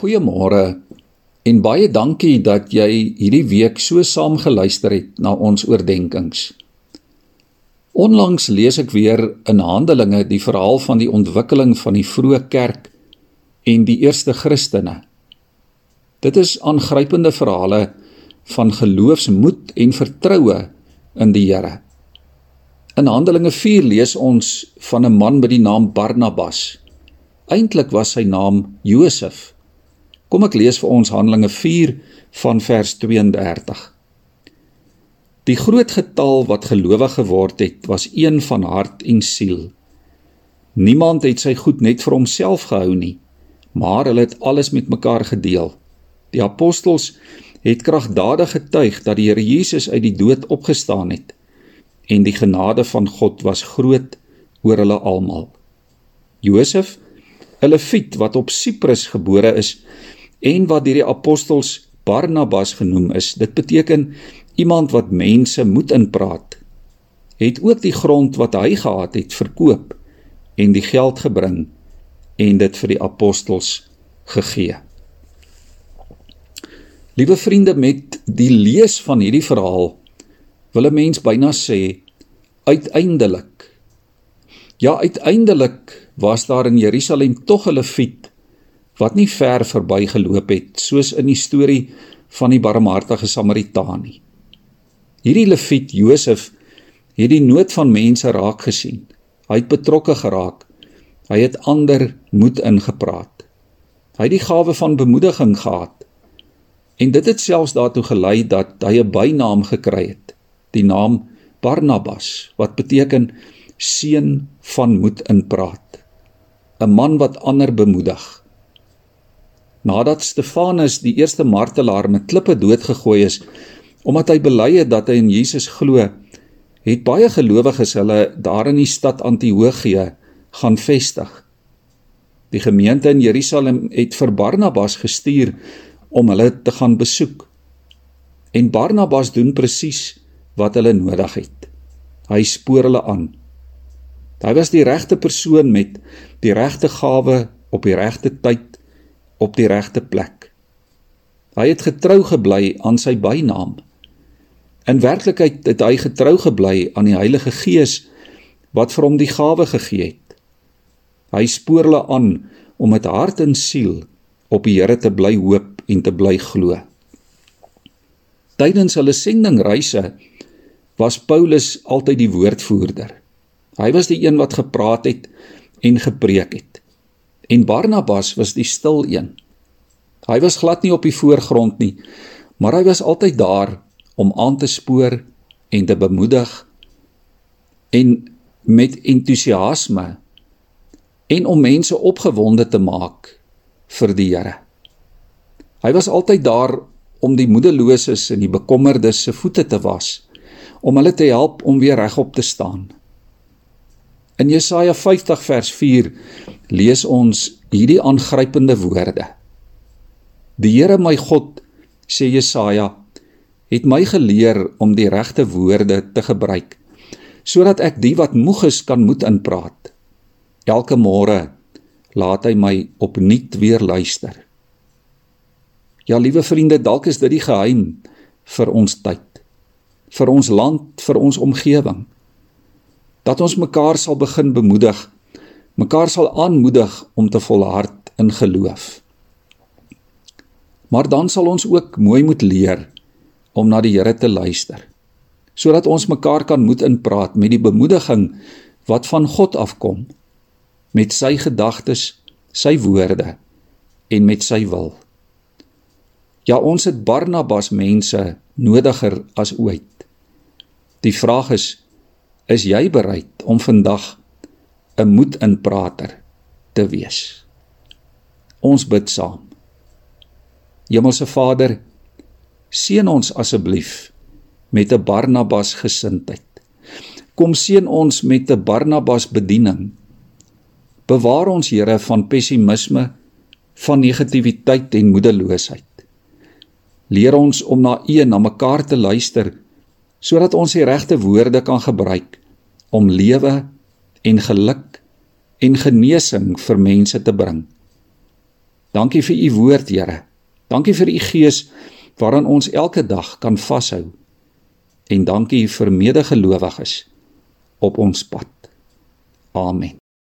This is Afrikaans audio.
Goeiemôre en baie dankie dat jy hierdie week so saam geluister het na ons oordeenkings. Onlangs lees ek weer in Handelinge die verhaal van die ontwikkeling van die vroeë kerk en die eerste Christene. Dit is aangrypende verhale van geloofsmoed en vertroue in die Here. In Handelinge 4 lees ons van 'n man met die naam Barnabas. Eintlik was sy naam Josef. Kom ek lees vir ons Handelinge 4 van vers 32. Die groot getal wat gelowig geword het, was een van hart en siel. Niemand het sy goed net vir homself gehou nie, maar hulle het alles met mekaar gedeel. Die apostels het kragtadig getuig dat die Here Jesus uit die dood opgestaan het en die genade van God was groot oor hulle almal. Josef, 'n Lewiet wat op Siprus gebore is, en wat deur die apostels Barnabas genoem is. Dit beteken iemand wat mense moet inpraat. Het ook die grond wat hy gehad het verkoop en die geld gebring en dit vir die apostels gegee. Liewe vriende, met die lees van hierdie verhaal wil 'n mens byna sê uiteindelik ja uiteindelik was daar in Jerusalem tog 'n leviet wat nie ver verby geloop het soos in die storie van die barmhartige Samaritaan nie. Hierdie Lewiet Josef het die nood van mense raak gesien. Hy het betrokke geraak. Hy het ander moed ingepraat. Hy het die gawe van bemoediging gehad. En dit het selfs daartoe gelei dat hy 'n bynaam gekry het, die naam Barnabas, wat beteken seun van moed inpraat. 'n Man wat ander bemoedig. Nadat Stefanus die eerste martelaar met klippe doodgegooi is omdat hy bely het dat hy in Jesus glo, het baie gelowiges hulle daar in die stad Antiochië gaan vestig. Die gemeente in Jerusalem het vir Barnabas gestuur om hulle te gaan besoek. En Barnabas doen presies wat hulle nodig het. Hy spoor hulle aan. Hy was die regte persoon met die regte gawe op die regte tyd op die regte plek. Hy het getrou gebly aan sy bynaam. In werklikheid het hy getrou gebly aan die Heilige Gees wat vir hom die gawe gegee het. Hy spoor hulle aan om met hart en siel op die Here te bly hoop en te bly glo. Tydens hulle sendingreise was Paulus altyd die woordvoerder. Hy was die een wat gepraat het en gepreek het en Barnabas was die stil een. Hy was glad nie op die voorgrond nie, maar hy was altyd daar om aan te spoor en te bemoedig en met entoesiasme en om mense opgewonde te maak vir die Here. Hy was altyd daar om die moedeloses en die bekommerdes se voete te was, om hulle te help om weer regop te staan. In Jesaja 50 vers 4 lees ons hierdie aangrypende woorde. Die Here my God, sê Jesaja, het my geleer om die regte woorde te gebruik sodat ek die wat moeg is kan moed inpraat. Elke môre laat hy my opnuut weer luister. Ja, liewe vriende, dalk is dit die geheim vir ons tyd, vir ons land, vir ons omgewing dat ons mekaar sal begin bemoedig, mekaar sal aanmoedig om te volhard in geloof. Maar dan sal ons ook mooi moet leer om na die Here te luister, sodat ons mekaar kan moed inpraat met die bemoediging wat van God afkom, met sy gedagtes, sy woorde en met sy wil. Ja, ons het Barnabas mense nodiger as ooit. Die vraag is Is jy bereid om vandag 'n moedinprater te wees? Ons bid saam. Hemelse Vader, seën ons asseblief met 'n Barnabas gesindheid. Kom seën ons met 'n Barnabas bediening. Bewaar ons Here van pessimisme, van negativiteit en moedeloosheid. Leer ons om na U en na mekaar te luister sodat ons die regte woorde kan gebruik om lewe en geluk en genesing vir mense te bring. Dankie vir u woord, Here. Dankie vir u gees waaraan ons elke dag kan vashou. En dankie vir medegelowiges op ons pad. Amen.